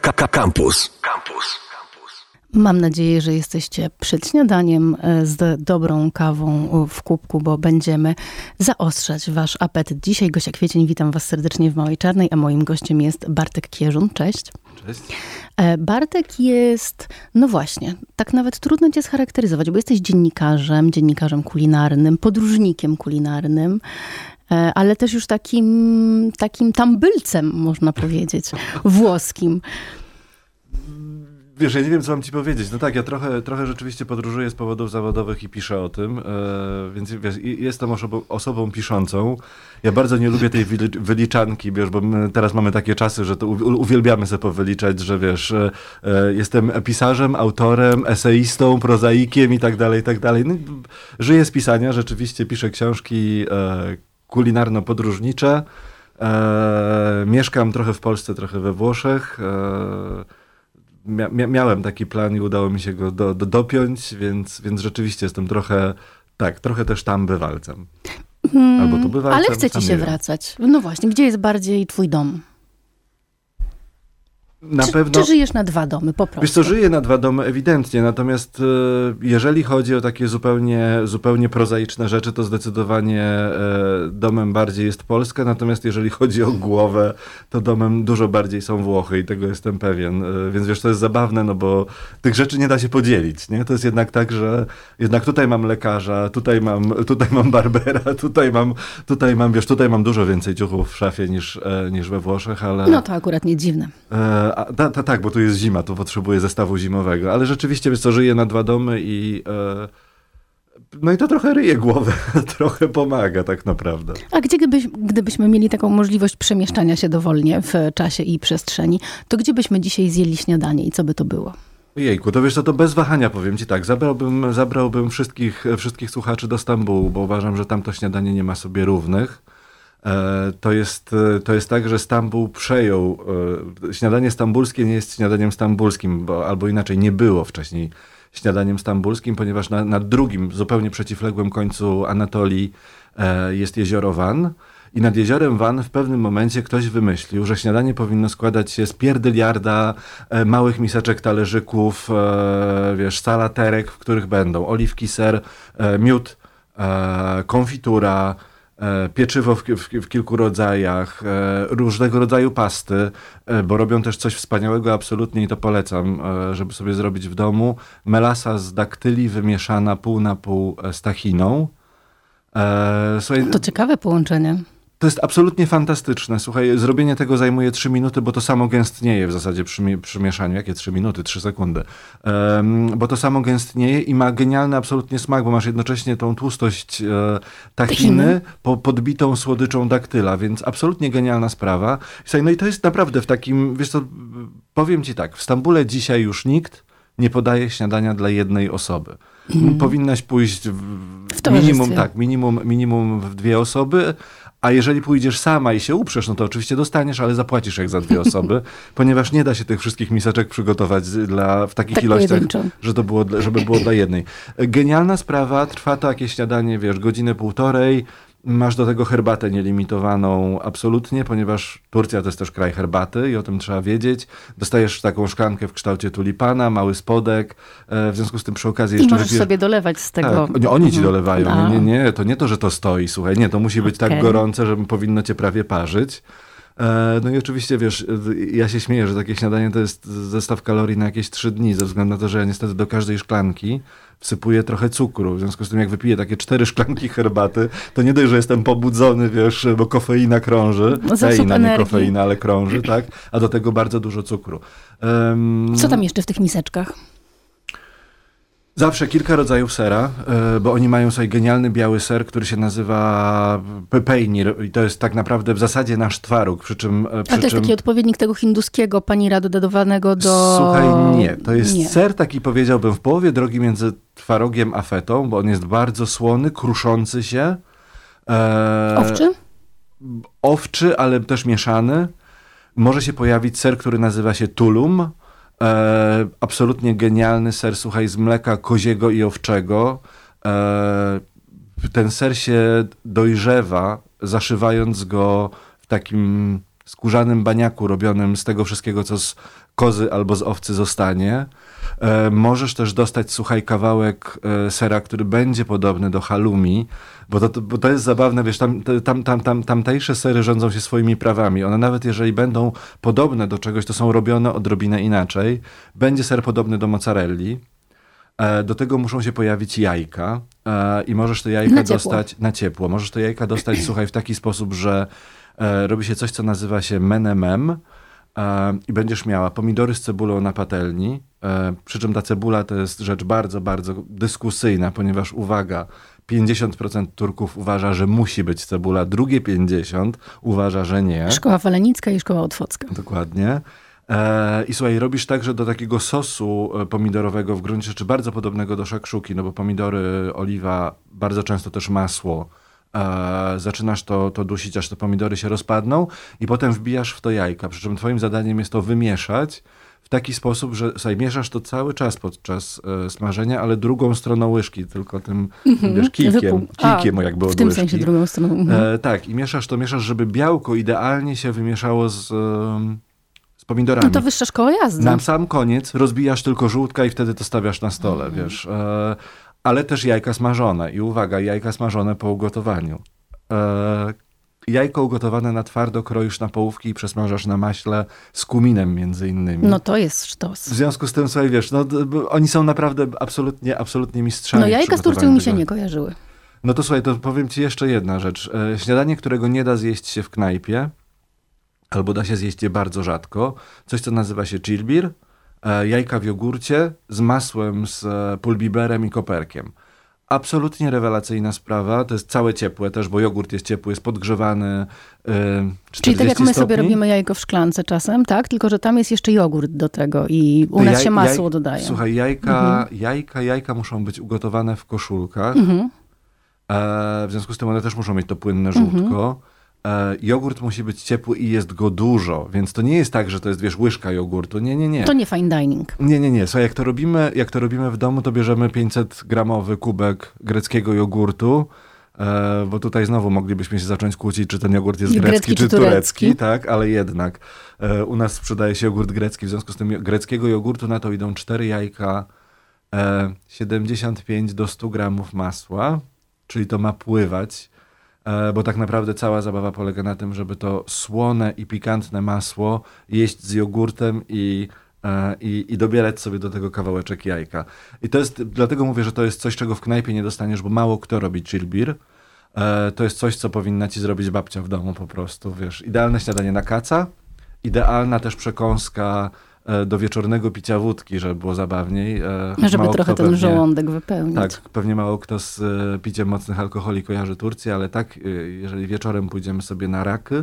Campus. Campus. Mam nadzieję, że jesteście przed śniadaniem e, z dobrą kawą w kubku, bo będziemy zaostrzać wasz apetyt. Dzisiaj Gosia Kwiecień, witam was serdecznie w Małej Czarnej, a moim gościem jest Bartek Kierzun. Cześć. Cześć. E, Bartek jest, no właśnie, tak nawet trudno cię scharakteryzować, bo jesteś dziennikarzem, dziennikarzem kulinarnym, podróżnikiem kulinarnym ale też już takim, takim tambylcem, można powiedzieć, włoskim. Wiesz, ja nie wiem, co mam ci powiedzieć. No tak, ja trochę, trochę rzeczywiście podróżuję z powodów zawodowych i piszę o tym, e, więc wiesz, jestem osobą, osobą piszącą. Ja bardzo nie lubię tej wyliczanki, wiesz, bo teraz mamy takie czasy, że to uwielbiamy sobie powyliczać, że wiesz, e, e, jestem pisarzem, autorem, eseistą, prozaikiem i tak dalej, i tak dalej. No, żyję z pisania, rzeczywiście piszę książki e, kulinarno-podróżnicze. E, mieszkam trochę w Polsce, trochę we Włoszech. E, mia miałem taki plan i udało mi się go do, do, dopiąć, więc, więc rzeczywiście jestem trochę, tak, trochę też tam bywalcem. Hmm, Albo tu bywalcem. Ale chcecie się wracać. No właśnie, gdzie jest bardziej twój dom? Na czy, pewno, czy żyjesz na dwa domy po prostu? Wiesz co, żyję na dwa domy ewidentnie, natomiast e, jeżeli chodzi o takie zupełnie, zupełnie prozaiczne rzeczy, to zdecydowanie e, domem bardziej jest Polska, natomiast jeżeli chodzi o głowę, to domem dużo bardziej są Włochy i tego jestem pewien. E, więc wiesz, to jest zabawne, no bo tych rzeczy nie da się podzielić, nie? To jest jednak tak, że jednak tutaj mam lekarza, tutaj mam, tutaj mam barbera, tutaj mam, tutaj mam, wiesz, tutaj mam dużo więcej ciuchów w szafie niż, niż we Włoszech, ale... No to akurat nie dziwne a, ta, ta, tak, bo tu jest zima, tu potrzebuję zestawu zimowego, ale rzeczywiście, wiesz co, żyję na dwa domy i... E, no i to trochę ryje głowę, trochę pomaga tak naprawdę. A gdzie gdybyś, gdybyśmy mieli taką możliwość przemieszczania się dowolnie w czasie i przestrzeni, to gdzie byśmy dzisiaj zjeli śniadanie i co by to było? Jejku, to wiesz co, to bez wahania powiem ci tak, zabrałbym, zabrałbym wszystkich, wszystkich słuchaczy do Stambułu, bo uważam, że tam to śniadanie nie ma sobie równych. E, to jest, e, to jest tak, że Stambuł przejął, e, śniadanie stambulskie nie jest śniadaniem stambulskim, bo, albo inaczej nie było wcześniej śniadaniem stambulskim, ponieważ na, na drugim, zupełnie przeciwległym końcu Anatolii jest jezioro Van. I nad jeziorem Van w pewnym momencie ktoś wymyślił, że śniadanie powinno składać się z pierdyliarda małych miseczek, talerzyków, wiesz, salaterek, w których będą oliwki, ser, miód, konfitura, pieczywo w, w, w, kilku rodzajach, e, różnego rodzaju pasty, e, bo robią też coś wspaniałego absolutnie i to polecam, żeby sobie zrobić w domu. Melasa z daktyli wymieszana pół na pół z tachiną. Słuchaj, to ciekawe połączenie. To jest absolutnie fantastyczne. Słuchaj, zrobienie tego zajmuje 3 minuty, bo to samo gęstnieje w zasadzie przy, przy mieszaniu. Jakie 3 minuty? 3 sekundy. Um, bo to samo gęstnieje i ma genialny absolutnie smak, bo masz jednocześnie tą tłustość e, tachiny po, podbitą słodyczą daktyla, więc absolutnie genialna sprawa. Słuchaj, no i to jest naprawdę w takim, wiesz co, powiem ci tak, w Stambule dzisiaj już nikt nie podaje śniadania dla jednej osoby. Mm. Powinnaś pójść w, w minimum, tak, minimum, minimum w dwie osoby, a jeżeli pójdziesz sama i się uprzesz, no to oczywiście dostaniesz, ale zapłacisz jak za dwie osoby, ponieważ nie da się tych wszystkich miseczek przygotować dla, w takich tak ilościach, że to było, żeby było dla jednej. Genialna sprawa, trwa to jakieś śniadanie, wiesz, godzinę, półtorej, Masz do tego herbatę nielimitowaną absolutnie, ponieważ Turcja to jest też kraj herbaty i o tym trzeba wiedzieć. Dostajesz taką szklankę w kształcie tulipana, mały spodek, e, w związku z tym przy okazji jeszcze... I możesz sobie dolewać z tego. Tak, oni ci mhm. dolewają. Nie, nie, nie, to nie to, że to stoi, słuchaj, nie, to musi być okay. tak gorące, że powinno cię prawie parzyć. E, no i oczywiście, wiesz, ja się śmieję, że takie śniadanie to jest zestaw kalorii na jakieś trzy dni, ze względu na to, że ja niestety do każdej szklanki wsypuję trochę cukru. W związku z tym, jak wypiję takie cztery szklanki herbaty, to nie dość, że jestem pobudzony, wiesz, bo kofeina krąży. No, Teina, nie kofeina, ale krąży, tak? A do tego bardzo dużo cukru. Um, Co tam jeszcze w tych miseczkach? Zawsze kilka rodzajów sera, e, bo oni mają sobie genialny biały ser, który się nazywa pepejnir i to jest tak naprawdę w zasadzie nasz twaróg, przy czym... Przy A to jest czym... taki odpowiednik tego hinduskiego panira dodawanego do... Słuchaj, nie. To jest nie. ser taki powiedziałbym w połowie drogi między twarogiem a fetą, bo on jest bardzo słony, kruszący się. E... Owczy? Owczy, ale też mieszany. Może się pojawić ser, który nazywa się tulum, E, absolutnie genialny ser, słuchaj, z mleka koziego i owczego. E, ten ser się dojrzewa, zaszywając go w takim skórzanym baniaku robionym z tego wszystkiego, co z kozy albo z owcy zostanie. E, możesz też dostać, słuchaj, kawałek e, sera, który będzie podobny do halloumi, bo to, bo to jest zabawne, wiesz, tam, tam, tam, tam, tamtejsze sery rządzą się swoimi prawami. One nawet jeżeli będą podobne do czegoś, to są robione odrobinę inaczej. Będzie ser podobny do mozzarelli. E, do tego muszą się pojawić jajka i możesz te jajka na dostać na ciepło. Możesz te jajka dostać, słuchaj, w taki sposób, że robi się coś, co nazywa się menemem, i będziesz miała pomidory z cebulą na patelni. E, przy czym ta cebula to jest rzecz bardzo, bardzo dyskusyjna, ponieważ uwaga, 50% Turków uważa, że musi być cebula, drugie 50% uważa, że nie. Szkoła Falenicka i szkoła Otwocka. Dokładnie. E, I słuchaj, robisz także do takiego sosu e, pomidorowego w gruncie rzeczy bardzo podobnego do szakszuki, no bo pomidory, oliwa, bardzo często też masło e, zaczynasz to, to dusić, aż te pomidory się rozpadną i potem wbijasz w to jajka. Przy czym twoim zadaniem jest to wymieszać w taki sposób, że sobie mieszasz to cały czas podczas e, smażenia, ale drugą stroną łyżki, tylko tym, mm-hmm. wiesz, kijkiem, kijkiem A, jakby od W tym łyżki. sensie drugą stroną. Mm-hmm. E, tak, i mieszasz to, mieszasz, żeby białko idealnie się wymieszało z... z pomidorami. No to wyższa szkoła jazdy. Na sam koniec rozbijasz tylko żółtka i wtedy to stawiasz na stole, mm. wiesz. Ale też jajka smażone. I uwaga, jajka smażone po ugotowaniu. E, jajko ugotowane na twardo kroisz na połówki i przesmażasz na maśle z kuminem między innymi. No to jest sztos. W związku z tym, słuchaj, wiesz, no, oni są naprawdę absolutnie, absolutnie mistrzami. No jajka z Turcją mi się nie kojarzyły. No to słuchaj, to powiem ci jeszcze jedna rzecz. E, śniadanie, którego nie da zjeść się w knajpie, albo da się zjeść je bardzo rzadko, coś co nazywa się chilbir, jajka w jogurcie z masłem, z e, pulbiberem i koperkiem. Absolutnie rewelacyjna sprawa. To jest całe ciepłe też, bo jogurt jest ciepły, jest podgrzewany. Yy, Czyli tak jak my stopni. sobie robimy jajko w szklance czasem, tak? Tylko, że tam jest jeszcze jogurt do tego i u nas jaj, się masło jaj, dodaje. Słuchaj, jajka, mhm. jajka, jajka muszą być ugotowane w koszulkach. Mhm. E, w związku z tym one też muszą mieć to płynne żółtko. Mhm e, jogurt musi być ciepły i jest go dużo, więc to nie jest tak, że to jest, wiesz, łyżka jogurtu. Nie, nie, nie. To nie fine dining. Nie, nie, nie. Słuchaj, jak to robimy, jak to robimy w domu, to bierzemy 500 gramowy kubek greckiego jogurtu, e, bo tutaj znowu moglibyśmy się zacząć kłócić, czy ten jogurt jest grecki, grecki czy, czy turecki. turecki, tak, ale jednak e, u nas sprzedaje się jogurt grecki, w związku z tym greckiego jogurtu na to idą 4 jajka, e, 75 do 100 gramów masła, czyli to ma pływać E, bo tak naprawdę cała zabawa polega na tym, żeby to słone i pikantne masło jeść z jogurtem i, e, i, i dobierać sobie do tego kawałeczek jajka. I to jest, dlatego mówię, że to jest coś, czego w knajpie nie dostaniesz, bo mało kto robi chillbir. E, to jest coś, co powinna ci zrobić babcia w domu po prostu, wiesz. Idealne śniadanie na kaca, idealna też przekąska E, do wieczornego picia wódki, żeby było zabawniej. E, żeby trochę ten pewnie, żołądek wypełnić. Tak, pewnie mało kto z e, piciem mocnych alkoholi kojarzy Turcję, ale tak, jeżeli wieczorem pójdziemy sobie na raky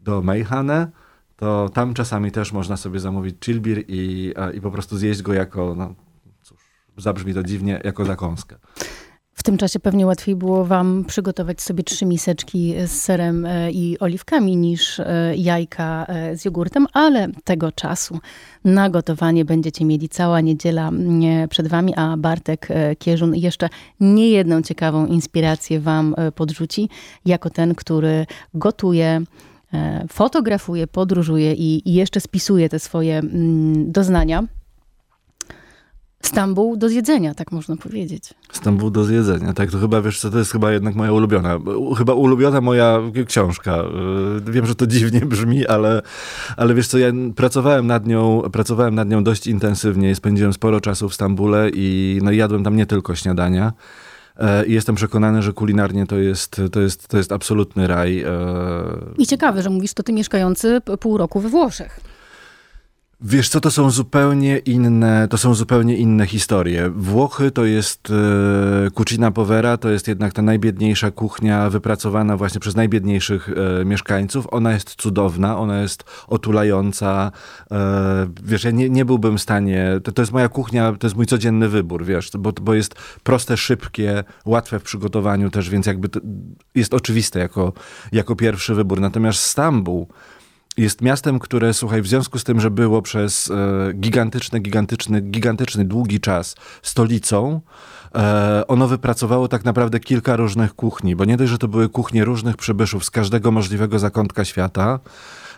do Mejhane, to tam czasami też można sobie zamówić chillbir i, i po prostu zjeść go jako, no cóż, zabrzmi to dziwnie, jako zakąskę. W tym czasie pewnie łatwiej było wam przygotować sobie trzy miseczki z serem e, i oliwkami niż e, jajka e, z jogurtem, ale tego czasu na gotowanie będziecie mieli cała niedziela przed wami, a Bartek Kierzun jeszcze nie jedną ciekawą inspirację wam podrzuci, jako ten, który gotuje fotografuje, podróżuje i jeszcze spisuje te swoje mm, doznania. Stambuł do zjedzenia, tak można powiedzieć. Stambuł do zjedzenia, tak, to chyba, wiesz co, to jest chyba jednak moja ulubiona, chyba ulubiona moja książka. Y, wiem, że to dziwnie brzmi, ale, ale wiesz co, ja pracowałem nad nią, pracowałem nad nią dość intensywnie, spędziłem sporo czasu w Stambule i no, jadłem tam nie tylko śniadania. E, I jestem przekonany, że kulinarnie to jest, to jest, to jest absolutny raj. E. I ciekawe, że mówisz to ty mieszkający pół roku we Włoszech. Wiesz co, to są zupełnie inne, to są zupełnie inne historie. Włochy to jest e, cucina povera, to jest jednak ta najbiedniejsza kuchnia wypracowana właśnie przez najbiedniejszych e, mieszkańców. Ona jest cudowna, ona jest otulająca. E, wiesz, ja nie, nie byłbym w stanie, to, to jest moja kuchnia, to jest mój codzienny wybór, wiesz, bo, bo jest proste, szybkie, łatwe w przygotowaniu też, więc jakby jest oczywiste jako, jako pierwszy wybór. Natomiast Stambuł, jest miastem, które, słuchaj, w związku z tym, że było przez e, gigantyczny, gigantyczny, gigantyczny, długi czas stolicą, e, ono wypracowało tak naprawdę kilka różnych kuchni, bo nie dość, że to były kuchnie różnych przybyszów z każdego możliwego zakątka świata,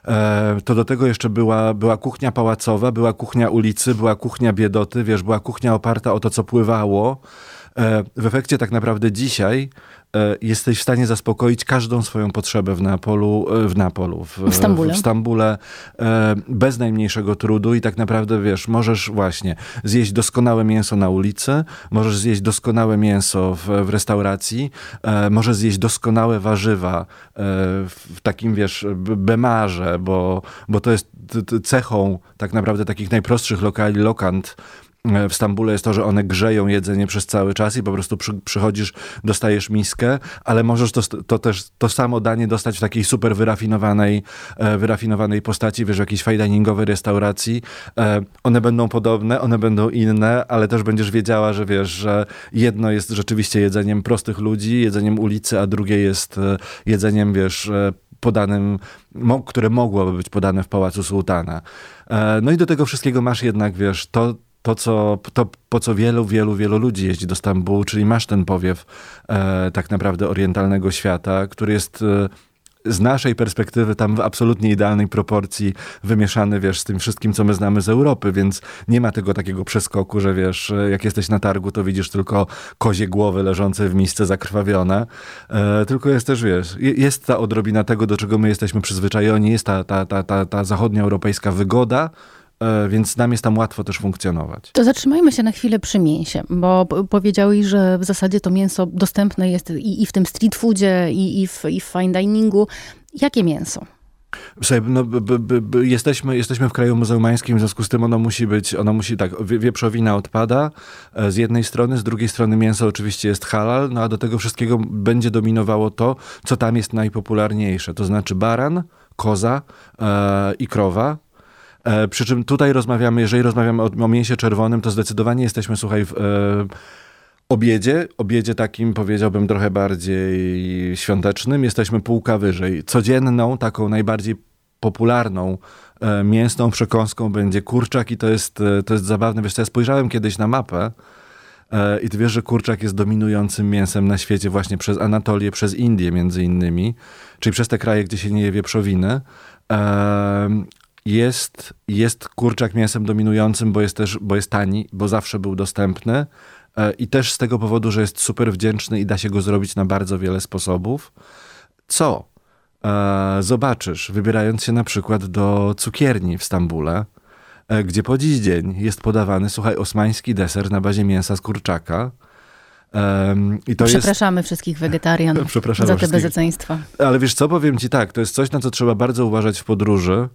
E, to do tego jeszcze była, była kuchnia pałacowa, była kuchnia ulicy, była kuchnia biedoty, wiesz, była kuchnia oparta o to, co pływało. E, w efekcie tak naprawdę dzisiaj E, jesteś w stanie zaspokoić każdą swoją potrzebę w Neapolu, e, w Neapolu, w, w Stambule, w Stambule bez najmniejszego trudu i tak naprawdę, wiesz, możesz właśnie zjeść doskonałe mięso na ulicy, możesz zjeść doskonałe mięso w, w restauracji, możesz zjeść doskonałe warzywa w takim, wiesz, bemarze, bo, bo to jest cechą tak naprawdę takich najprostszych lokali, lokant, w Stambule jest to, że one grzeją jedzenie przez cały czas i po prostu przy, przychodzisz, dostajesz miskę, ale możesz to, to też to samo danie dostać w takiej super wyrafinowanej, e, wyrafinowanej postaci, wiesz, w jakiejś fine diningowej restauracji. E, one będą podobne, one będą inne, ale też będziesz wiedziała, że wiesz, że jedno jest rzeczywiście jedzeniem prostych ludzi, jedzeniem ulicy, a drugie jest jedzeniem, wiesz, podanym, które mogłoby być podane w Pałacu Sułtana. No i do tego wszystkiego masz jednak, wiesz, to, to, co, to, po co wielu, wielu, wielu ludzi jeździ do Stambułu, czyli masz ten powiew e, tak naprawdę orientalnego świata, który jest e, z naszej perspektywy tam w absolutnie idealnej proporcji wymieszany, wiesz, z tym wszystkim, co my znamy z Europy, więc nie ma tego takiego przeskoku, że wiesz, e, jak jesteś na targu, to widzisz tylko kozie głowy leżące w misce zakrwawione, e, tylko jest też, wiesz, jest ta odrobina tego, do czego my jesteśmy przyzwyczajeni, jest ta, ta, ta, ta, ta zachodnioeuropejska wygoda, więc nam jest tam łatwo też funkcjonować. To zatrzymajmy się na chwilę przy mięsie, bo powiedziałeś, że w zasadzie to mięso dostępne jest i, i w tym street foodzie, i, i, w, i w fine diningu. Jakie mięso? Słuchaj, no, b, b, b, jesteśmy, jesteśmy w kraju muzułmańskim, w związku z tym ono musi być, ono musi tak, wieprzowina odpada e, z jednej strony, z drugiej strony mięso oczywiście jest halal, no a do tego wszystkiego będzie dominowało to, co tam jest najpopularniejsze, to znaczy baran, koza e, i krowa, E, przy czym tutaj rozmawiamy, jeżeli rozmawiamy o, o mięsie czerwonym, to zdecydowanie jesteśmy, słuchaj, w e, obiedzie, obiedzie takim powiedziałbym trochę bardziej świątecznym, jesteśmy półka wyżej. Codzienną, taką najbardziej popularną e, mięsną przekąską będzie kurczak i to jest, e, to jest zabawne. Wiesz, ja spojrzałem kiedyś na mapę e, i ty wiesz, że kurczak jest dominującym mięsem na świecie właśnie przez Anatolię, przez Indię między innymi, czyli przez te kraje, gdzie się nie je wieprzowiny. E, jest, jest kurczak mięsem dominującym, bo jest też, bo jest tani, bo zawsze był dostępny e, i też z tego powodu, że jest super wdzięczny i da się go zrobić na bardzo wiele sposobów. Co e, zobaczysz, wybierając się na przykład do cukierni w Stambule, e, gdzie po dziś dzień jest podawany, słuchaj, osmański deser na bazie mięsa z kurczaka. Um, Przepraszamy jest... wszystkich wegetarianów za te bezeceństwa. Ale wiesz co, powiem ci tak, to jest coś, na co trzeba bardzo uważać w podróży,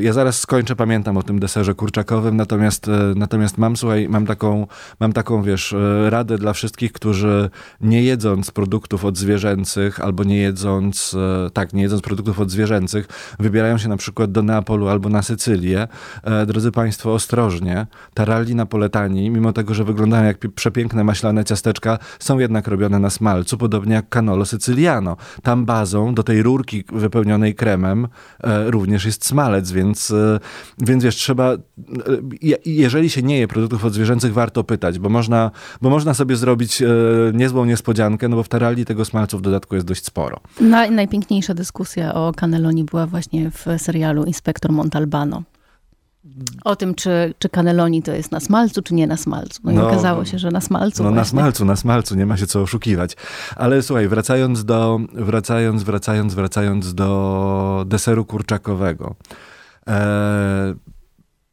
ja zaraz skończę, pamiętam o tym deserze kurczakowym, natomiast, e, natomiast mam, słuchaj, mam taką, mam taką, wiesz, e, radę dla wszystkich, którzy nie jedząc produktów odzwierzęcych albo nie jedząc, tak, nie jedząc produktów odzwierzęcych, wybierają się na przykład do Neapolu albo na Sycylię. Drodzy Państwo, ostrożnie. Taralli napoletani, mimo tego, że wyglądają jak przepiękne maślane ciasteczka, są jednak robione na smalcu, podobnie jak canolo sycyliano. Tam bazą do tej rurki wypełnionej kremem również jest smalec, więc, e, więc wiesz, trzeba, e, jeżeli się nie je produktów odzwierzęcych, warto pytać, bo można, bo można sobie zrobić e, niezłą niespodziankę, no bo w Taralli tego smalcu w dodatku jest dość sporo. Na, najpiękniejsza dyskusja o Cannelloni była właśnie w serialu Inspektor Montalbano. O tym, czy, czy Cannelloni to jest na smalcu, czy nie na smalcu. No i no, okazało się, że na smalcu. No właśnie. na smalcu, na smalcu, nie ma się co oszukiwać. Ale słuchaj, wracając do, wracając, wracając, wracając do deseru kurczakowego. E,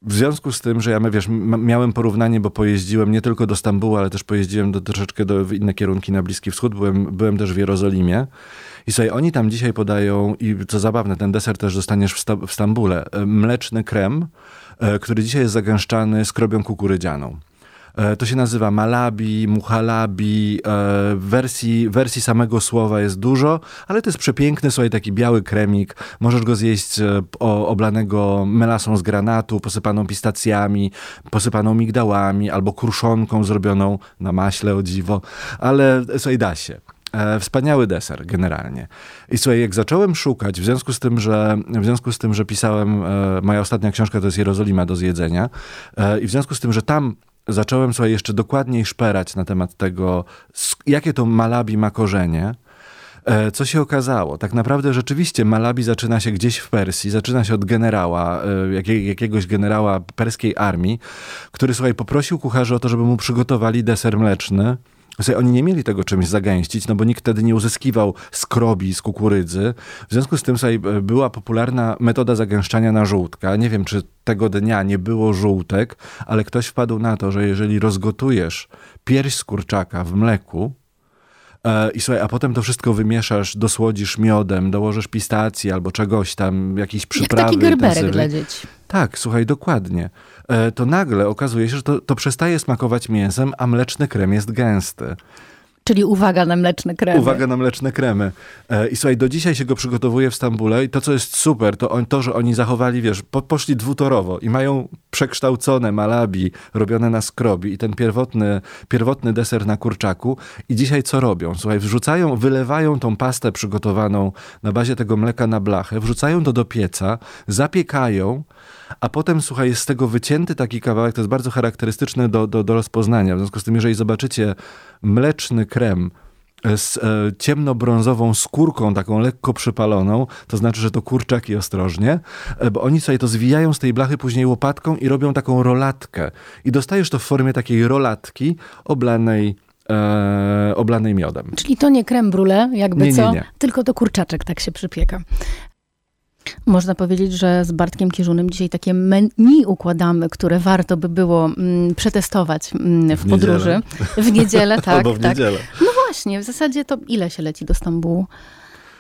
w związku z tym, że ja wiesz, miałem porównanie, bo pojeździłem nie tylko do Stambułu, ale też pojeździłem do, troszeczkę do, w inne kierunki na Bliski Wschód. Byłem, byłem też w Jerozolimie. I sobie oni tam dzisiaj podają, i co zabawne, ten deser też dostaniesz w, Sta w Stambule, e, mleczny krem, który dzisiaj jest zagęszczany skrobią kukurydzianą. E, to się nazywa malabi, muhalabi. Wersji, wersji samego słowa jest dużo, ale to jest przepiękny, słuchaj, taki biały kremik. Możesz go zjeść oblanego melasą z granatu, posypaną pistacjami, posypaną migdałami albo kruszonką zrobioną na maśle, o dziwo. Ale słuchaj, da się. E, wspaniały deser generalnie. I słuchaj, jak zacząłem szukać, w związku z tym, że, w związku z tym, że pisałem, e, moja ostatnia książka to jest Jerozolima do zjedzenia e, i w związku z tym, że tam zacząłem sobie jeszcze dokładniej szperać na temat tego, jakie to malabi ma korzenie, E, co się okazało? Tak naprawdę rzeczywiście Malabi zaczyna się gdzieś w Persji, zaczyna się od generała, e, jakiegoś generała perskiej armii, który, słuchaj, poprosił kucharzy o to, żeby mu przygotowali deser mleczny, Słuchaj, oni nie mieli tego czymś zagęścić, no bo nikt wtedy nie uzyskiwał skrobi z kukurydzy. W związku z tym słuchaj, była popularna metoda zagęszczania na żółtka. Nie wiem, czy tego dnia nie było żółtek, ale ktoś wpadł na to, że jeżeli rozgotujesz pierś z kurczaka w mleku, e, i słuchaj, a potem to wszystko wymieszasz, dosłodzisz miodem, dołożysz pistacji albo czegoś tam, jakiś przyprawy. Jak taki gerberek dla dzieci. Tak, słuchaj, dokładnie. E, to nagle okazuje się, że to, to przestaje smakować mięsem, a mleczny krem jest gęsty. Czyli uwaga na mleczne kremy. Uwaga na mleczne kremy. E, I słuchaj, do dzisiaj się go przygotowuje w Stambule i to, co jest super, to on, to, że oni zachowali, wiesz, po, poszli dwutorowo i mają przekształcone malabi robione na skrobi i ten pierwotny, pierwotny deser na kurczaku. I dzisiaj co robią? Słuchaj, wrzucają, wylewają tą pastę przygotowaną na bazie tego mleka na blachę, wrzucają to do pieca, zapiekają, a potem, słuchaj, jest z tego wycięty taki kawałek, to jest bardzo charakterystyczne do, do, do rozpoznania. W związku z tym, jeżeli zobaczycie mleczny krem z e, ciemnobrązową skórką, taką lekko przypaloną, to znaczy, że to kurczaki ostrożnie, e, bo oni sobie to zwijają z tej blachy później łopatką i robią taką rolatkę. I dostajesz to w formie takiej rolatki oblanej e, oblanej miodem. Czyli to nie creme brulee, jakby nie, co, nie, nie. tylko to kurczaczek tak się przypieka. Można powiedzieć, że z Bartkiem Kierzunem dzisiaj takie menu układamy, które warto by było mm, przetestować mm, w, w podróży. W niedzielę, tak. Albo w tak. niedzielę. No właśnie, w zasadzie to ile się leci do Stambułu?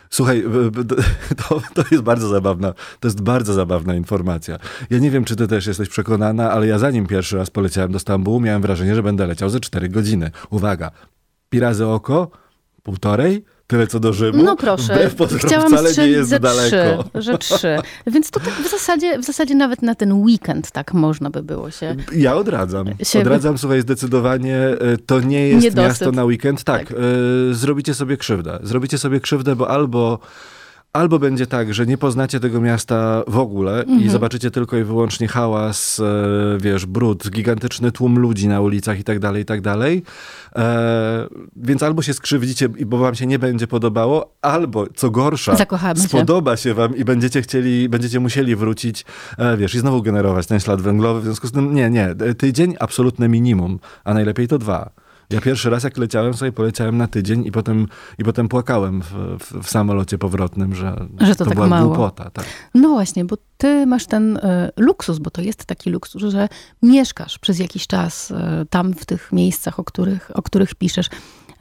Słuchaj, to, to jest bardzo zabawna, to jest bardzo zabawna informacja. Ja nie wiem, czy ty też jesteś przekonana, ale ja zanim pierwszy raz poleciałem do Stambułu, miałem wrażenie, że będę leciał ze 4 godziny. Uwaga, pi razy oko, półtorej, tyle co do Rzymu. No proszę, chciałam wcale nie jest ze daleko. Trzy, że trzy. Więc to tak w zasadzie, w zasadzie nawet na ten weekend tak można by było się... Ja odradzam. Się... Odradzam, słuchaj, zdecydowanie e, to nie jest Niedosyt. miasto na weekend. Tak, tak. Y, zrobicie sobie krzywdę. Zrobicie sobie krzywdę, bo albo albo będzie tak, że nie poznacie tego miasta w ogóle mhm. i zobaczycie tylko i wyłącznie hałas, e, wiesz, brud, gigantyczny tłum ludzi na ulicach i tak dalej, i tak dalej. E, więc albo się skrzywdzicie, bo wam się nie będzie podobało, albo co gorsza, Zakochamy spodoba się. się wam i będziecie chcieli, będziecie musieli wrócić, e, wiesz, i znowu generować ten ślad węglowy. W związku z tym, nie, nie, tydzień absolutne minimum, a najlepiej to dwa. Ja pierwszy raz jak leciałem sobie, poleciałem na tydzień i potem, i potem płakałem w, w, w samolocie powrotnym, że, że to, to tak była mało. głupota. Tak. No właśnie, bo ty masz ten y, luksus, bo to jest taki luksus, że mieszkasz przez jakiś czas y, tam w tych miejscach, o których, o których piszesz.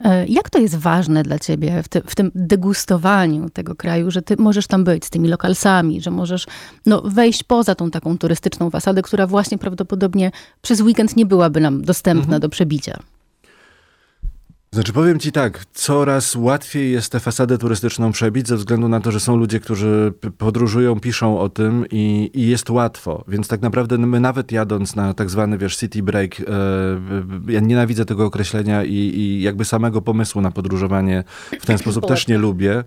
E, jak to jest ważne dla ciebie w, ty, w, tym degustowaniu tego kraju, że ty możesz tam być z tymi lokalsami, że możesz no, wejść poza tą taką turystyczną fasadę, która właśnie prawdopodobnie przez weekend nie byłaby nam dostępna mhm. do przebicia? Znaczy powiem ci tak, coraz łatwiej jest tę fasadę turystyczną przebić ze względu na to, że są ludzie, którzy podróżują, piszą o tym i, i jest łatwo. Więc tak naprawdę my nawet jadąc na tak zwany, wiesz, city break, e, ja nienawidzę tego określenia i, i jakby samego pomysłu na podróżowanie w ten sposób też nie lubię.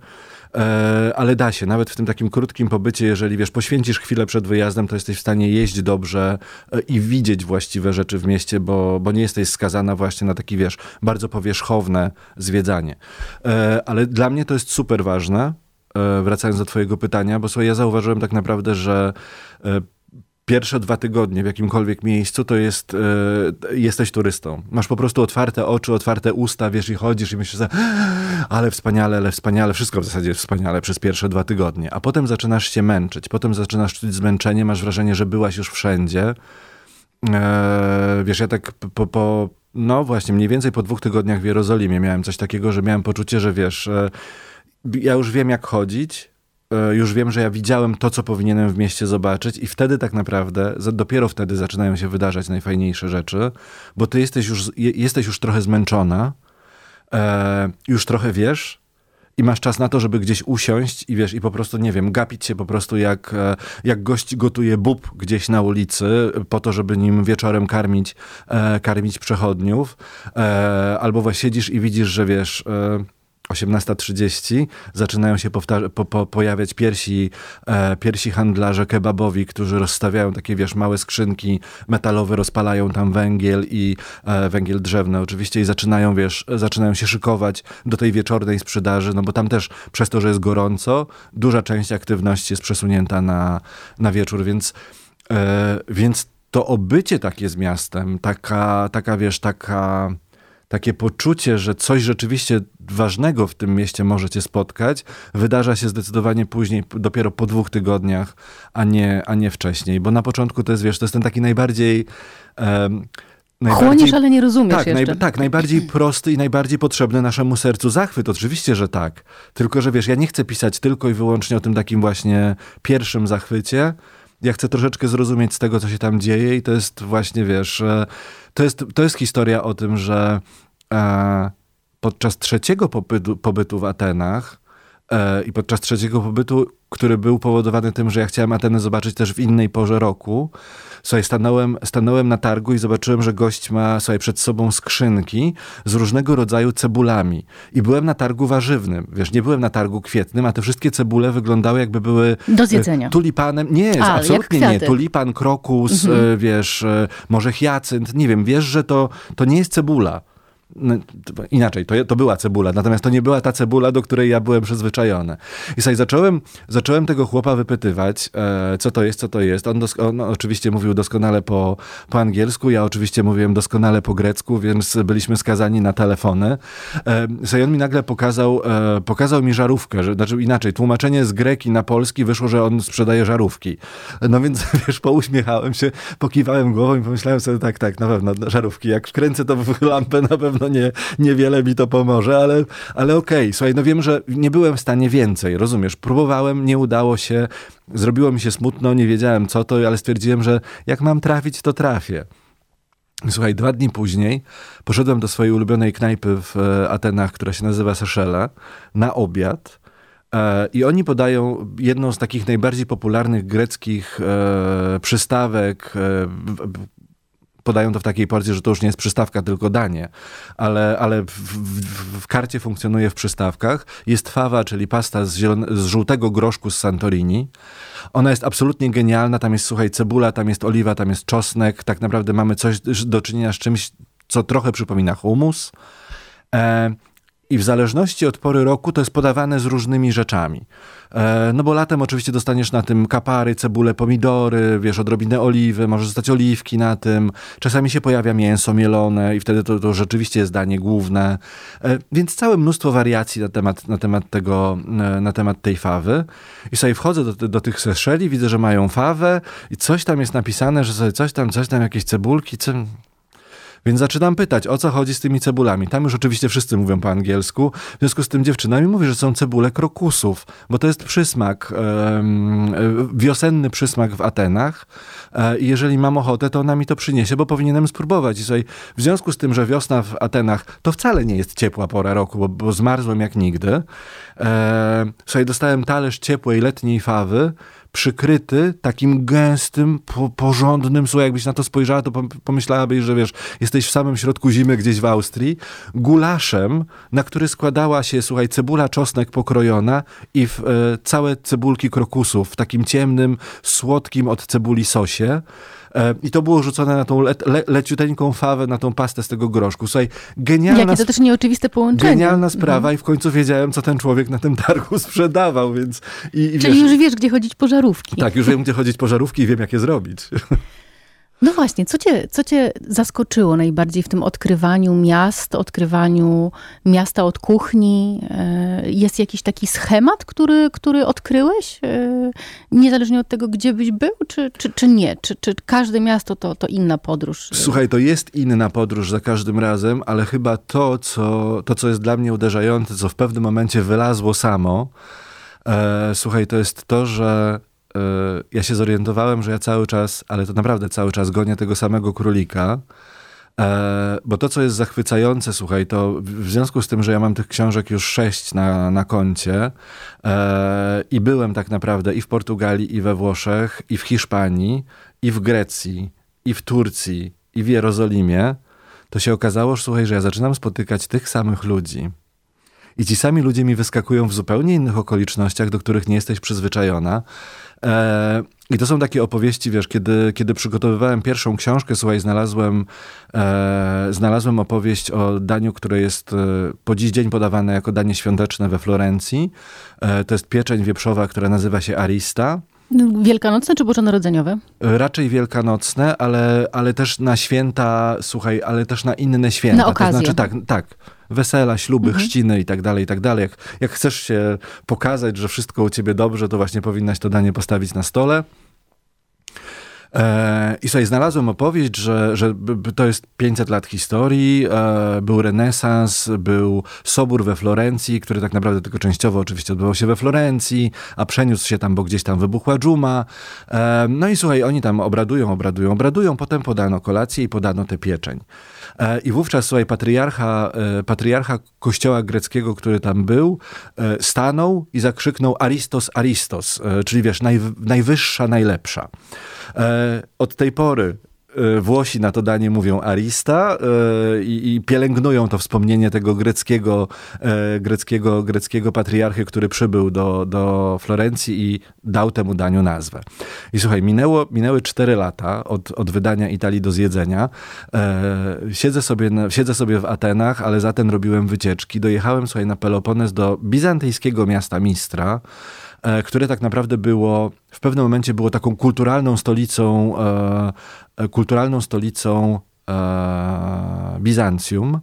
E, ale da się, nawet w tym takim krótkim pobycie, jeżeli wiesz, poświęcisz chwilę przed wyjazdem, to jesteś w stanie jeść dobrze e, i widzieć właściwe rzeczy w mieście, bo, bo nie jesteś skazana właśnie na taki, wiesz, bardzo powierzchowne zwiedzanie. E, ale dla mnie to jest super ważne, wracając do twojego pytania, bo słuchaj, ja zauważyłem tak naprawdę, że pierwsze dwa tygodnie w jakimkolwiek miejscu, to jest, e, jesteś turystą. Masz po prostu otwarte oczy, otwarte usta, wiesz i chodzisz i myślisz, że ale wspaniale, ale wspaniale, wszystko w zasadzie jest wspaniale przez pierwsze dwa tygodnie. A potem zaczynasz się męczyć, potem zaczynasz czuć zmęczenie, masz wrażenie, że byłaś już wszędzie. E, wiesz, ja tak po, po, no właśnie, mniej więcej po dwóch tygodniach w Jerozolimie miałem coś takiego, że miałem poczucie, że wiesz, e, ja już wiem jak chodzić, już wiem, że ja widziałem to, co powinienem w mieście zobaczyć, i wtedy tak naprawdę, dopiero wtedy zaczynają się wydarzać najfajniejsze rzeczy, bo ty jesteś już, jesteś już trochę zmęczona, e, już trochę wiesz, i masz czas na to, żeby gdzieś usiąść i wiesz, i po prostu, nie wiem, gapić się po prostu jak, e, jak gość gotuje bób gdzieś na ulicy, po to, żeby nim wieczorem karmić, e, karmić przechodniów, e, albo właśnie siedzisz i widzisz, że wiesz 18.30 zaczynają się po, po, pojawiać piersi, e, piersi handlarze kebabowi, którzy rozstawiają takie, wiesz, małe skrzynki metalowe, rozpalają tam węgiel i e, węgiel drzewny. Oczywiście i zaczynają, wiesz, zaczynają się szykować do tej wieczornej sprzedaży, no bo tam też przez to, że jest gorąco, duża część aktywności jest przesunięta na, na wieczór, więc, e, więc to obycie takie z miastem, taka, taka wiesz, taka takie poczucie, że coś rzeczywiście ważnego w tym mieście możecie spotkać, wydarza się zdecydowanie później, dopiero po dwóch tygodniach, a nie, a nie wcześniej. Bo na początku to jest, wiesz, to jest ten taki najbardziej... Um, Chłoniesz, ale nie rozumiesz tak, naj, tak, najbardziej prosty i najbardziej potrzebny naszemu sercu zachwyt. Oczywiście, że tak. Tylko, że wiesz, ja nie chcę pisać tylko i wyłącznie o tym takim właśnie pierwszym zachwycie. Ja chcę troszeczkę zrozumieć z tego, co się tam dzieje i to jest właśnie, wiesz, to jest, to jest historia o tym, że e, podczas trzeciego pobytu, w Atenach e, i podczas trzeciego pobytu, który był powodowany tym, że ja chciałem Ateny zobaczyć też w innej porze roku, Słuchaj, stanąłem, stanąłem na targu i zobaczyłem, że gość ma słuchaj, przed sobą skrzynki z różnego rodzaju cebulami. I byłem na targu warzywnym. Wiesz, nie byłem na targu kwietnym, a te wszystkie cebule wyglądały jakby były... Do zjedzenia. E, tulipanem. Nie, a, absolutnie nie. Tulipan, krokus, mhm. E, wiesz, e, może hiacynt. Nie wiem, wiesz, że to, to nie jest cebula. No, inaczej, to, to była cebula, natomiast to nie była ta cebula, do której ja byłem przyzwyczajony. I sobie zacząłem, zacząłem tego chłopa wypytywać, e, co to jest, co to jest. On, on, oczywiście mówił doskonale po, po angielsku, ja oczywiście mówiłem doskonale po grecku, więc byliśmy skazani na telefony. E, sobie on mi nagle pokazał, e, pokazał mi żarówkę, że, znaczy inaczej, tłumaczenie z greki na polski wyszło, że on sprzedaje żarówki. No więc, wiesz, pouśmiechałem się, pokiwałem głową i pomyślałem sobie, tak, tak, na pewno, żarówki. Jak wkręcę to w lampę, na pewno pewno nie, niewiele mi to pomoże, ale, ale okej, okay. słuchaj, no wiem, że nie byłem w stanie więcej, rozumiesz? Próbowałem, nie udało się, zrobiło mi się smutno, nie wiedziałem co to, ale stwierdziłem, że jak mam trafić, to trafię. Słuchaj, dwa dni później poszedłem do swojej ulubionej knajpy w e, Atenach, która się nazywa Seszele, na obiad. E, I oni podają jedną z takich najbardziej popularnych greckich e, przystawek, podają to w takiej porcji, że to już nie jest przystawka, tylko danie, ale, ale w, w, w karcie funkcjonuje w przystawkach. Jest fawa, czyli pasta z, zielone, z żółtego groszku z Santorini. Ona jest absolutnie genialna, tam jest, słuchaj, cebula, tam jest oliwa, tam jest czosnek, tak naprawdę mamy coś do czynienia z czymś, co trochę przypomina humus. E, i w zależności od pory roku to jest podawane z różnymi rzeczami. E, no bo latem oczywiście dostaniesz na tym kapary, cebule, pomidory, wiesz, odrobinę oliwy, może zostać oliwki na tym. Czasami się pojawia mięso mielone i wtedy to, to rzeczywiście jest danie główne. E, więc całe mnóstwo wariacji na temat, na temat tego, e, na temat tej fawy. I sobie wchodzę do, do tych seszeli, widzę, że mają fawę i coś tam jest napisane, że sobie coś tam, coś tam, jakieś cebulki, co... Więc zaczynam pytać, o co chodzi z tymi cebulami. Tam już oczywiście wszyscy mówią po angielsku. W związku z tym dziewczyna mi mówi, że są cebule krokusów, bo to jest przysmak, um, wiosenny przysmak w Atenach. E, I jeżeli mam ochotę, to ona mi to przyniesie, bo powinienem spróbować. I sobie, w związku z tym, że wiosna w Atenach to wcale nie jest ciepła pora roku, bo, bo zmarzłem jak nigdy. E, sobie dostałem talerz ciepłej letniej fawy przykryty takim gęstym, po, porządnym, słuchaj, jakbyś na to spojrzała, to pomyślałabyś, że wiesz, jesteś w samym środku zimy gdzieś w Austrii, gulaszem, na który składała się, słuchaj, cebula czosnek pokrojona i w, e, całe cebulki krokusów w takim ciemnym, słodkim od cebuli sosie. E, I to było rzucone na tą le, le, leciuteńką fawę, na tą pastę z tego groszku. Słuchaj, genialna... Jakie to też nieoczywiste połączenie. Genialna sprawa mhm. i w końcu wiedziałem, co ten człowiek na tym targu sprzedawał, więc... I, i Czyli wiesz, już wiesz, gdzie chodzić po żarówki. Tak, już wiem, gdzie chodzić po żarówki i wiem, jak je zrobić. No właśnie, co cię, co cię zaskoczyło najbardziej w tym odkrywaniu miast, odkrywaniu miasta od kuchni? E, jest jakiś taki schemat, który, który odkryłeś? E, niezależnie od tego, gdzie byś był, czy, czy, czy nie? Czy, czy każde miasto to, to inna podróż? Słuchaj, to jest inna podróż za każdym razem, ale chyba to, co, to, co jest dla mnie uderzające, co w pewnym momencie wylazło samo, e, słuchaj, to jest to, że ja się zorientowałem, że ja cały czas, ale to naprawdę cały czas gonię tego samego królika. E, bo to, co jest zachwycające, słuchaj, to w związku z tym, że ja mam tych książek już sześć na, na koncie e, i byłem tak naprawdę i w Portugalii, i we Włoszech, i w Hiszpanii, i w Grecji, i w Turcji, i w Jerozolimie, to się okazało, że słuchaj, że ja zaczynam spotykać tych samych ludzi i ci sami ludzie mi wyskakują w zupełnie innych okolicznościach, do których nie jesteś przyzwyczajona. E, I to są takie opowieści, wiesz, kiedy, kiedy przygotowywałem pierwszą książkę, słuchaj, znalazłem, e, znalazłem opowieść o daniu, które jest e, po dziś dzień podawane jako danie świąteczne we Florencji. E, to jest pieczeń wieprzowa, która nazywa się Arista. Wielkanocne czy bożonarodzeniowe? Raczej wielkanocne, ale, ale też na święta, słuchaj, ale też na inne święta. Na okazję. To znaczy tak, tak. Wesela, śluby, mhm. chrzciny i tak dalej, i tak dalej. Jak, jak chcesz się pokazać, że wszystko u ciebie dobrze, to właśnie powinnaś to danie postawić na stole. E, I sobie znalazłem opowieść, że, że to jest 500 lat historii, e, był renesans, był sobór we Florencji, który tak naprawdę tylko częściowo oczywiście odbywał się we Florencji, a przeniósł się tam, bo gdzieś tam wybuchła dżuma. E, no i słuchaj, oni tam obradują, obradują, obradują, potem podano kolację i podano tę pieczeń. I wówczas, słuchaj, patriarcha, patriarcha kościoła greckiego, który tam był, stanął i zakrzyknął Aristos, Aristos, czyli wiesz, naj, najwyższa, najlepsza. E, od tej pory e, Włosi na to danie mówią arista e, i, i, pielęgnują to wspomnienie tego greckiego, greckiego, greckiego patriarchy, który przybył do, do Florencji i dał temu daniu nazwę. I słuchaj, minęło, minęły cztery lata od, od wydania Italii do zjedzenia. Siedzę sobie, siedzę sobie w Atenach, ale zatem robiłem wycieczki. Dojechałem, słuchaj, na Pelopones do bizantyjskiego miasta Mistra, E, które tak naprawdę było, w pewnym momencie było taką kulturalną stolicą, e, e, kulturalną stolicą Bizancjum.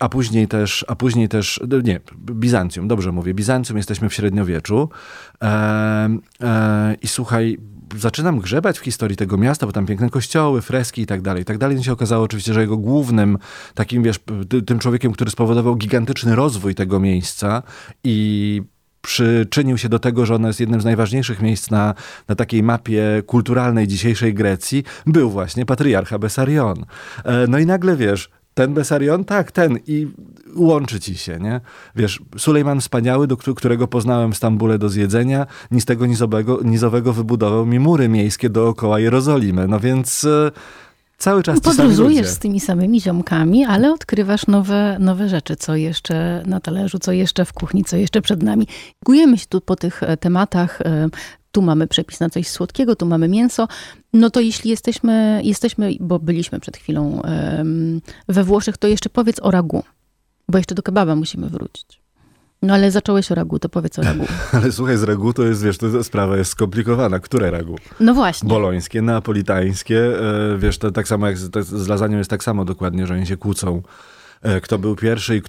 A później też, a później też, nie, Bizancjum, dobrze mówię, Bizancjum, jesteśmy w średniowieczu. I słuchaj, zaczynam grzebać w historii tego miasta, bo tam piękne kościoły, freski i tak dalej, i tak dalej. I się okazało oczywiście, że jego głównym takim, wiesz, tym człowiekiem, który spowodował gigantyczny rozwój tego miejsca i przyczynił się do tego, że ono jest jednym z najważniejszych miejsc na, na takiej mapie kulturalnej dzisiejszej Grecji, był właśnie patriarcha Besarion. E, no i nagle wiesz, ten Besarion? Tak, ten. I łączy ci się, nie? Wiesz, Sulejman Wspaniały, do którego poznałem w Stambule do zjedzenia, ni z tego nizowego, nizowego wybudował mi mury miejskie dookoła Jerozolimy. No więc e, cały czas Podróżujesz z tymi samymi ziomkami, ale odkrywasz nowe, nowe rzeczy, co jeszcze na talerzu, co jeszcze w kuchni, co jeszcze przed nami. Gujemy się tu po tych e, tematach. E, tu mamy przepis na coś słodkiego, tu mamy mięso. No to jeśli jesteśmy, jesteśmy bo byliśmy przed chwilą we Włoszech, to jeszcze powiedz o ragu, bo jeszcze do kebaba musimy wrócić. No ale zacząłeś o ragu, to powiedz o ragu. ale słuchaj, z ragu to jest, wiesz, to sprawa jest skomplikowana. Które ragu? No właśnie. Bolońskie, neapolitańskie, e, wiesz, to tak samo jak z, z jest tak samo dokładnie, że oni się kłócą e, kto był pierwszy i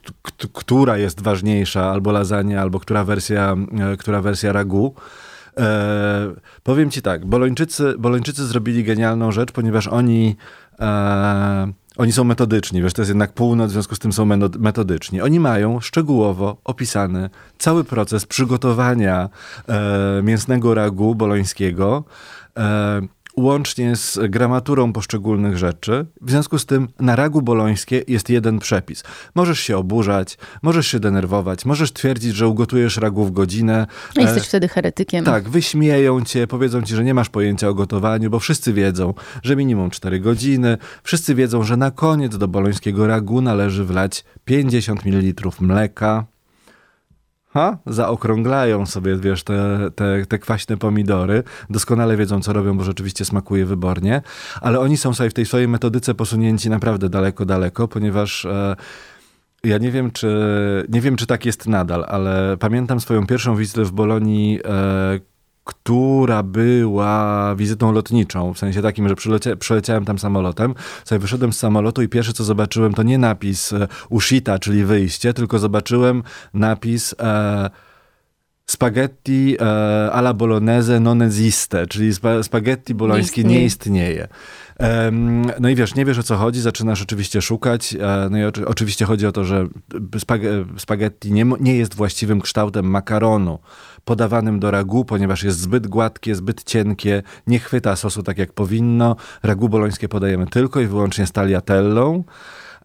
która jest ważniejsza, albo lasagna, albo która wersja, e, która wersja ragu. E, powiem ci tak, Bolończycy, Bolończycy zrobili genialną rzecz, ponieważ oni e, oni są metodyczni, wiesz, to jest jednak północ, w związku z tym są metodyczni. Oni mają szczegółowo opisany cały proces przygotowania e, mięsnego ragu bolońskiego. E, łącznie z gramaturą poszczególnych rzeczy. W związku z tym na ragu bolońskie jest jeden przepis. Możesz się oburzać, możesz się denerwować, możesz twierdzić, że ugotujesz ragu w godzinę. No jesteś e, wtedy heretykiem. Tak, wyśmieją cię, powiedzą ci, że nie masz pojęcia o gotowaniu, bo wszyscy wiedzą, że minimum 4 godziny. Wszyscy wiedzą, że na koniec do bolońskiego ragu należy wlać 50 ml mleka, ha, zaokrąglają sobie, wiesz, te, te, te kwaśne pomidory, doskonale wiedzą, co robią, bo rzeczywiście smakuje wybornie, ale oni są sobie w tej swojej metodyce posunięci naprawdę daleko, daleko, ponieważ... E, ja nie wiem, czy, nie wiem, czy tak jest nadal, ale pamiętam swoją pierwszą wizytę w Bolonii, e, która była wizytą lotniczą, w sensie takim, że przylecia, przyleciałem tam samolotem, sobie wyszedłem z samolotu i pierwsze co zobaczyłem to nie napis e, ushita, czyli wyjście, tylko zobaczyłem napis e, spaghetti e, alla bolognese non esiste, czyli spa, spaghetti bolońskie nie istnieje. Nie istnieje. No i wiesz, nie wiesz o co chodzi, zaczynasz oczywiście szukać. E, no i oczywiście chodzi o to, że spaghetti nie, nie jest właściwym kształtem makaronu podawanym do ragu, ponieważ jest zbyt gładkie, zbyt cienkie, nie chwyta sosu tak jak powinno. Ragu bolońskie podajemy tylko i wyłącznie z tagliatellą.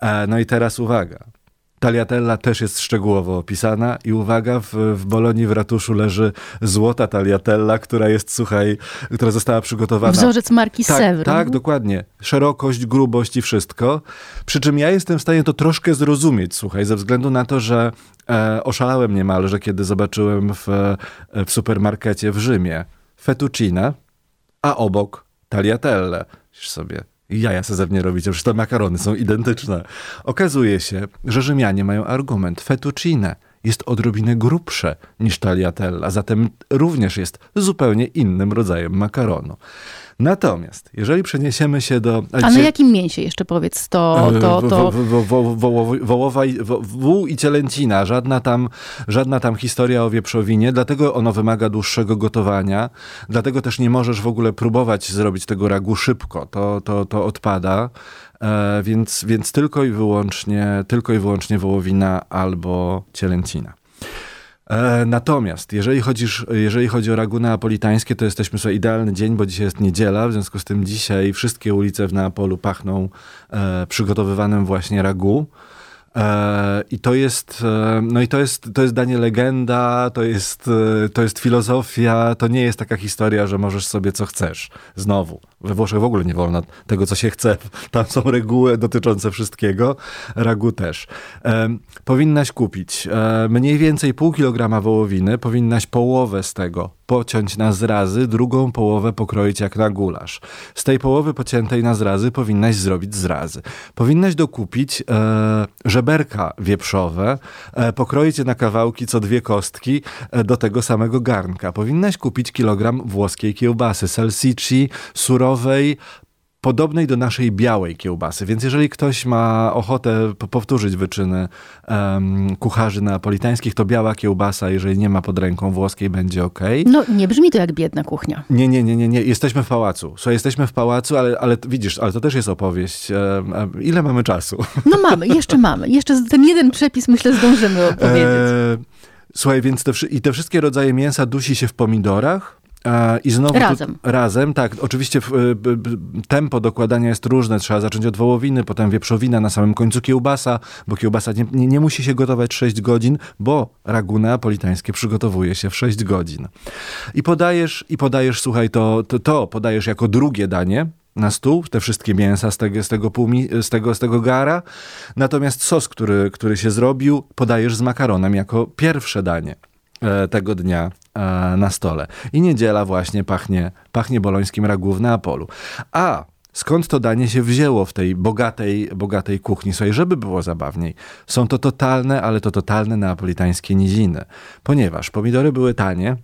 E, no i teraz uwaga. Taliatella też jest szczegółowo opisana i uwaga, w, w Bolonii w ratuszu leży złota taliatella, która jest, słuchaj, która została przygotowana. Wzorzec marki tak, Sewr. Tak, dokładnie. Szerokość, grubość i wszystko. Przy czym ja jestem w stanie to troszkę zrozumieć, słuchaj, ze względu na to, że e, oszalałem niemalże, kiedy zobaczyłem w, e, w supermarkecie w Rzymie fettuccine, a obok tagliatelle. Już sobie jaja se ze mnie robicie, przecież te makarony są identyczne. Okazuje się, że Rzymianie mają argument. Fettuccine jest odrobinę grubsze niż tagliatella, zatem również jest zupełnie innym rodzajem makaronu. Natomiast, jeżeli przeniesiemy się do... A na jakim mięsie jeszcze powiedz? To, to, to... Wołowa, wół i cielęcina, żadna tam, żadna tam historia o wieprzowinie, dlatego ono wymaga dłuższego gotowania, dlatego też nie możesz w ogóle próbować zrobić tego ragu szybko, to, to, to odpada, e, więc, więc tylko i wyłącznie, tylko i wyłącznie wołowina albo cielęcina. E, natomiast jeżeli, chodzisz, jeżeli chodzi o ragu neapolitańskie, to jesteśmy sobie idealny dzień, bo dzisiaj jest niedziela, w związku z tym dzisiaj wszystkie ulice w Neapolu pachną e, przygotowywanym właśnie ragu. E, I to jest, e, no i to jest, to jest danie legenda, to jest, e, to jest filozofia, to nie jest taka historia, że możesz sobie co chcesz. Znowu, we Włoszech w ogóle nie wolno tego, co się chce. Tam są reguły dotyczące wszystkiego. Ragu też. powinnaś kupić mniej więcej pół kilograma wołowiny, powinnaś połowę z tego pociąć na zrazy, drugą połowę pokroić jak na gulasz. Z tej połowy pociętej na zrazy powinnaś zrobić zrazy. Powinnaś dokupić e, żeberka wieprzowe, e, pokroić je na kawałki co dwie kostki e, do tego samego garnka. Powinnaś kupić kilogram włoskiej kiełbasy, salsicci surowej, podobnej do naszej białej kiełbasy. Więc jeżeli ktoś ma ochotę powtórzyć wyczyny um, kucharzy neapolitańskich, to biała kiełbasa, jeżeli nie ma pod ręką włoskiej, będzie ok. No nie brzmi to jak biedna kuchnia. Nie, nie, nie, nie, nie. Jesteśmy w pałacu. So, jesteśmy w pałacu, ale, ale widzisz, ale to też jest opowieść. Um, ile mamy czasu? No mamy, jeszcze mamy. Jeszcze ten jeden przepis myślę zdążymy opowiedzieć. E, słuchaj, więc te, i te wszystkie rodzaje mięsa dusi się w pomidorach, i znowu razem. Tu, razem, tak. Oczywiście tempo dokładania jest różne. Trzeba zacząć od wołowiny, potem wieprzowina, na samym końcu kiełbasa, bo kiełbasa nie, nie, nie musi się gotować 6 godzin, bo ragu neapolitańskie przygotowuje się w 6 godzin. I podajesz, i podajesz, słuchaj, to, to, to podajesz jako drugie danie, na stół, te wszystkie mięsa z tego, z tego, półmi, z tego, z tego gara. Natomiast sos, który, który się zrobił, podajesz z makaronem jako pierwsze danie. E, tego dnia e, na stole. I niedziela właśnie pachnie, pachnie bolońskim ragu w Neapolu. A skąd to danie się wzięło w tej bogatej, bogatej kuchni. Słuchaj, żeby było zabawniej, są to totalne, ale to totalne neapolitańskie niziny. Ponieważ pomidory były tanie,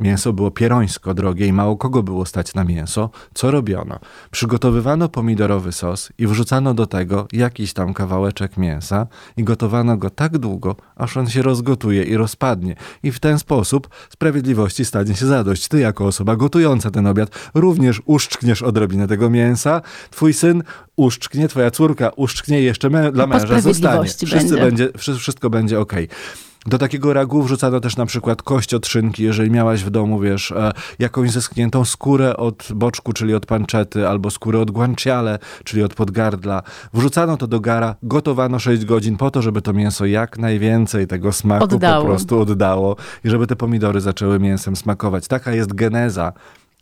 Mięso było pierońsko drogie i mało kogo było stać na mięso. Co robiono? Przygotowywano pomidorowy sos i wrzucano do tego jakiś tam kawałeczek mięsa i gotowano go tak długo, aż on się rozgotuje i rozpadnie. I w ten sposób sprawiedliwości stanie się zadość. Ty jako osoba gotująca ten obiad również uszczkniesz odrobinę tego mięsa. Twój syn uszczknie, twoja córka uszczknie jeszcze mę dla męża zostanie. Wszyscy będzie. będzie wszystko będzie ok. Do takiego ragu wrzucano też na przykład kość od szynki, jeżeli miałaś w domu, wiesz, e, jakąś zeschniętą skórę od boczku, czyli od panczety, albo skórę od guanciale, czyli od podgardla. Wrzucano to do gara, gotowano 6 godzin po to, żeby to mięso jak najwięcej tego smaku oddało. po prostu oddało i żeby te pomidory zaczęły mięsem smakować. Taka jest geneza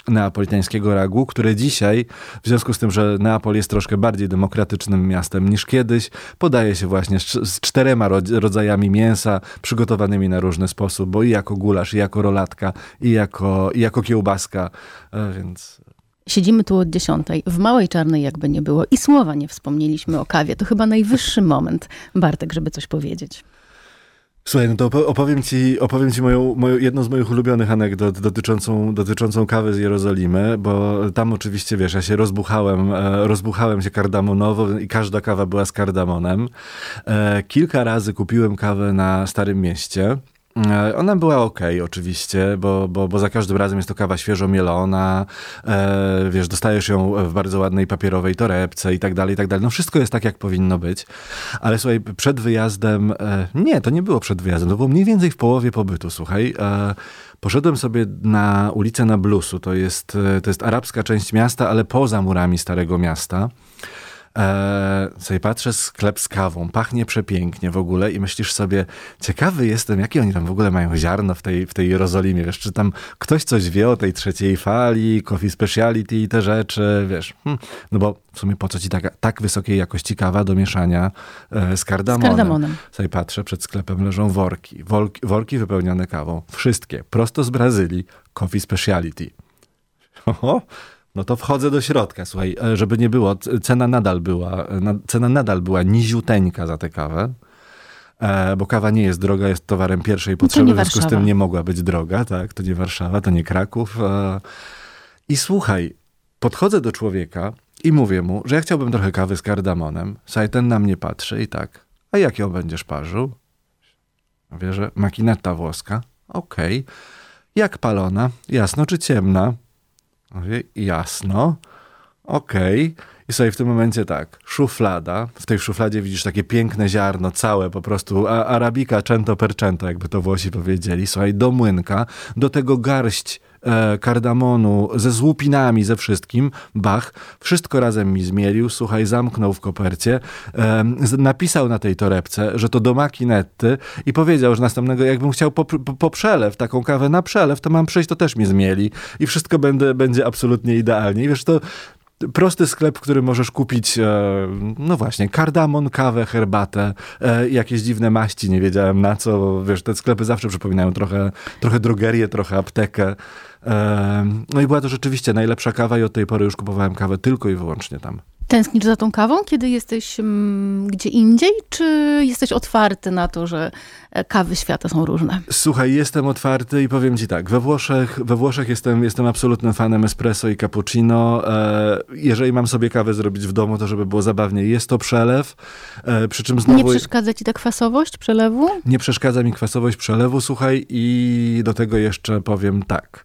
neapolitańskiego ragu, które dzisiaj, w związku z tym, że Neapol jest troszkę bardziej demokratycznym miastem niż kiedyś, podaje się właśnie z czterema rodzajami mięsa, przygotowanymi na różny sposób, bo i jako gulasz, i jako rolatka, i jako, i jako kiełbaska, e, więc... Siedzimy tu od dziesiątej, w małej czarnej jakby nie było i słowa nie wspomnieliśmy o kawie. To chyba najwyższy moment, Bartek, żeby coś powiedzieć. Słuchaj, no to opowiem ci, opowiem ci moją, moją, jedną z moich ulubionych anegdot dotyczącą, dotyczącą kawy z Jerozolimy, bo tam oczywiście, wiesz, ja się rozbuchałem, e, rozbuchałem się kardamonowo i każda kawa była z kardamonem. E, kilka razy kupiłem kawę na Starym Mieście. E, ona była ok, oczywiście, bo, bo, bo za każdym razem jest to kawa świeżo mielona, e, wiesz, dostajesz ją w bardzo ładnej papierowej torebce i tak dalej, i tak dalej. No wszystko jest tak, jak powinno być. Ale słuchaj, przed wyjazdem, e, nie, to nie było przed wyjazdem, to było mniej więcej w połowie pobytu, słuchaj. E, poszedłem sobie na ulicę na Blusu, to jest, e, to jest arabska część miasta, ale poza murami Starego Miasta. E, sobie patrzę, sklep z kawą, pachnie przepięknie w ogóle i myślisz sobie, ciekawy jestem, jakie oni tam w ogóle mają ziarno w tej, w tej Jerozolimie, wiesz, czy tam ktoś coś wie o tej trzeciej fali, coffee speciality i te rzeczy, wiesz. Hm. No bo w sumie po co ci taka, tak wysokiej jakości kawa do mieszania e, z kardamonem? Z kardamonem. Sobie patrzę, przed sklepem leżą worki, worki, worki wypełnione kawą, wszystkie, prosto z Brazylii, coffee speciality. Oho, no to wchodzę do środka, słuchaj, e, żeby nie było, cena nadal była, e, cena nadal była niziuteńka za tę kawę, e, bo kawa nie jest droga, jest towarem pierwszej potrzeby, w związku z tym nie mogła być droga, tak, to nie Warszawa, to nie Kraków. I słuchaj, podchodzę do człowieka i mówię mu, że ja chciałbym trochę kawy z kardamonem. Słuchaj, ten na mnie patrzy i tak, a jak ją będziesz parzył? Mówię, że makineta włoska, okej. Okay. Jak palona? Jasno czy ciemna? Mówię, jasno, okej. Okay. I sobie w tym momencie tak, szuflada, w tej szufladzie widzisz takie piękne ziarno, całe po prostu, arabika cento per cento, jakby to Włosi powiedzieli. Słuchaj, do młynka, do tego garść e, kardamonu ze złupinami, ze wszystkim, bach, wszystko razem mi zmielił, słuchaj, zamknął w kopercie, e, napisał na tej torebce, że to do makinetty i powiedział, że następnego, jakbym chciał po, po, po przelew, taką kawę na przelew, to mam przyjść, to też mi zmieli i wszystko będę, będzie absolutnie idealnie. I wiesz, to prosty sklep, w którym możesz kupić, e, no właśnie, kardamon, kawę, herbatę, e, jakieś dziwne maści, nie wiedziałem na co. Wiesz, te sklepy zawsze przypominają trochę, trochę drogerię, trochę aptekę. No i była to rzeczywiście najlepsza kawa i od tej pory już kupowałem kawę tylko i wyłącznie tam. Tęsknisz za tą kawą, kiedy jesteś mm, gdzie indziej, czy jesteś otwarty na to, że e, kawy świata są różne? Słuchaj, jestem otwarty i powiem ci tak, we Włoszech, we Włoszech jestem, jestem absolutnym fanem espresso i cappuccino. E, jeżeli mam sobie kawę zrobić w domu, to żeby było zabawnie, jest to przelew, e, przy czym znowu... Nie przeszkadza ci ta kwasowość przelewu? Nie przeszkadza mi kwasowość przelewu, słuchaj, i do tego jeszcze powiem tak.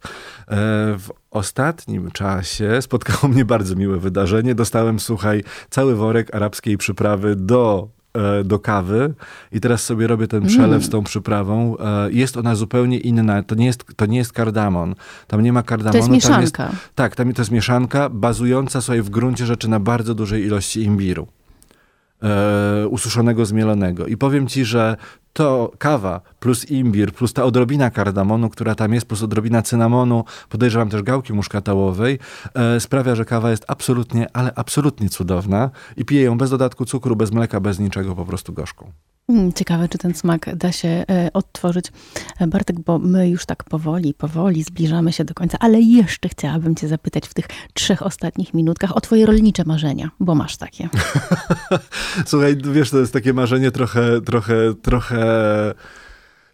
W ostatnim czasie spotkało mnie bardzo miłe wydarzenie. Dostałem, słuchaj, cały worek arabskiej przyprawy do e, do kawy i teraz sobie robię ten przelew mm. z tą przyprawą. E, jest ona zupełnie inna. To nie jest, to nie jest kardamon. Tam nie ma kardamonu. To jest mieszanka. Jest, tak, tam to jest mieszanka bazująca sobie w gruncie rzeczy na bardzo dużej ilości imbiru. E, ususzonego, zmielonego. I powiem ci, że to kawa plus imbir, plus ta odrobina kardamonu, która tam jest, plus odrobina cynamonu, podejrzewam też gałki muszkatałowej, e, sprawia, że kawa jest absolutnie, ale absolutnie cudowna i piję ją bez dodatku cukru, bez mleka, bez niczego, po prostu gorzką. Mm, ciekawe, czy ten smak da się e, odtworzyć. E, Bartek, bo my już tak powoli, powoli zbliżamy się do końca, ale jeszcze chciałabym cię zapytać w tych trzech ostatnich minutkach o twoje rolnicze marzenia, bo masz takie. Słuchaj, wiesz, to jest takie marzenie trochę, trochę, trochę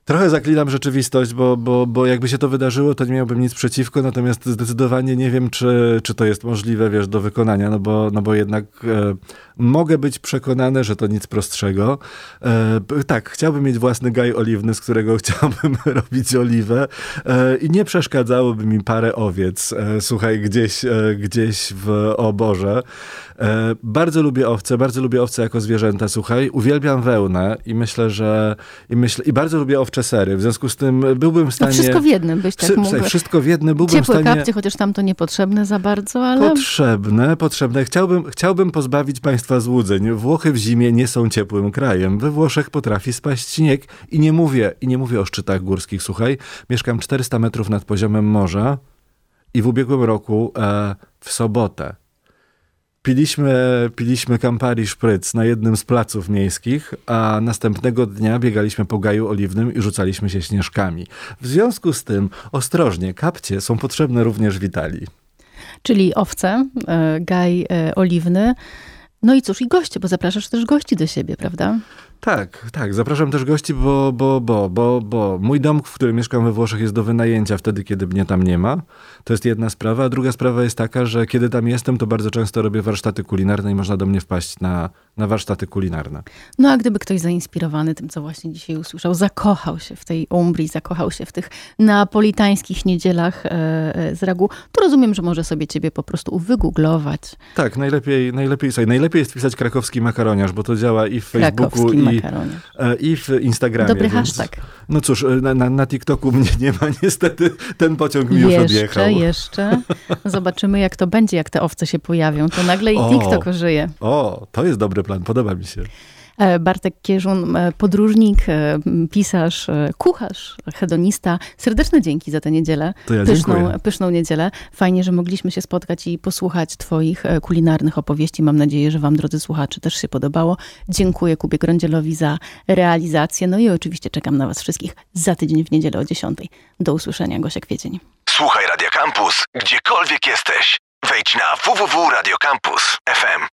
Trochę zaklinam rzeczywistość, bo, bo, bo jakby się to wydarzyło, to nie miałbym nic przeciwko, natomiast zdecydowanie nie wiem, czy, czy to jest możliwe, wiesz, do wykonania, no bo, no bo jednak e, mogę być przekonany, że to nic prostszego. E, tak, chciałbym mieć własny gaj oliwny, z którego chciałbym robić oliwę e, i nie przeszkadzałoby mi parę owiec, e, słuchaj, gdzieś, e, gdzieś w oborze. E, bardzo lubię owce, bardzo lubię owce jako zwierzęta, słuchaj. Uwielbiam wełnę i myślę, że i, myślę, i bardzo lubię owcze sery. W związku z tym byłbym w stanie... No wszystko w jednym byś tak mógł. Wszystko w jednym byłbym Ciepłe w stanie... kapcie, chociaż tam to niepotrzebne za bardzo, ale... Potrzebne, potrzebne. Chciałbym, chciałbym pozbawić państwa złudzeń. Włochy w zimie nie są ciepłym krajem. We Włoszech potrafi spaść śnieg i nie mówię, i nie mówię o szczytach górskich, słuchaj. Mieszkam 400 metrów nad poziomem morza i w ubiegłym roku e, w sobotę Piliśmy, piliśmy Campari Szpryc na jednym z placów miejskich, a następnego dnia biegaliśmy po gaju oliwnym i rzucaliśmy się śnieżkami. W związku z tym, ostrożnie, kapcie są potrzebne również w Italii. Czyli owce, e, gaj e, oliwny. No i cóż, i goście, bo zapraszasz też gości do siebie, prawda? Tak, tak. Zapraszam też gości, bo, bo, bo, bo, bo mój dom, w którym mieszkam we Włoszech, jest do wynajęcia wtedy, kiedy mnie tam nie ma. To jest jedna sprawa. A druga sprawa jest taka, że kiedy tam jestem, to bardzo często robię warsztaty kulinarne i można do mnie wpaść na, na warsztaty kulinarne. No a gdyby ktoś zainspirowany tym, co właśnie dzisiaj usłyszał, zakochał się w tej Umbrii, zakochał się w tych napolitańskich niedzielach e, e, z ragu, to rozumiem, że może sobie ciebie po prostu wygooglować. Tak, najlepiej, najlepiej, słuchaj, najlepiej jest pisać krakowski makaroniarz, bo to działa i w Facebooku, i makaronie. I w Instagramie. Dobry więc, hashtag. No cóż, na, na, na, TikToku mnie nie ma niestety. Ten pociąg mi już jeszcze, odjechał. Jeszcze, jeszcze. Zobaczymy jak to będzie, jak te owce się pojawią. To nagle i o, TikTok ożyje. O, to jest dobry plan, podoba mi się. E, Bartek Kierzun, e, podróżnik, e, pisarz, kucharz, hedonista. Serdeczne dzięki za tę niedzielę. To ja pyszną, pyszną niedzielę. Fajnie, że mogliśmy się spotkać i posłuchać twoich kulinarnych opowieści. Mam nadzieję, że wam, drodzy słuchacze, też się podobało. Dziękuję Kubie Grądzielowi za realizację. No i oczywiście czekam na was wszystkich za tydzień w niedzielę o 10. Do usłyszenia, Gosia Kwiecień. Słuchaj Radio Campus, gdziekolwiek jesteś. Wejdź na www.radiocampus.fm.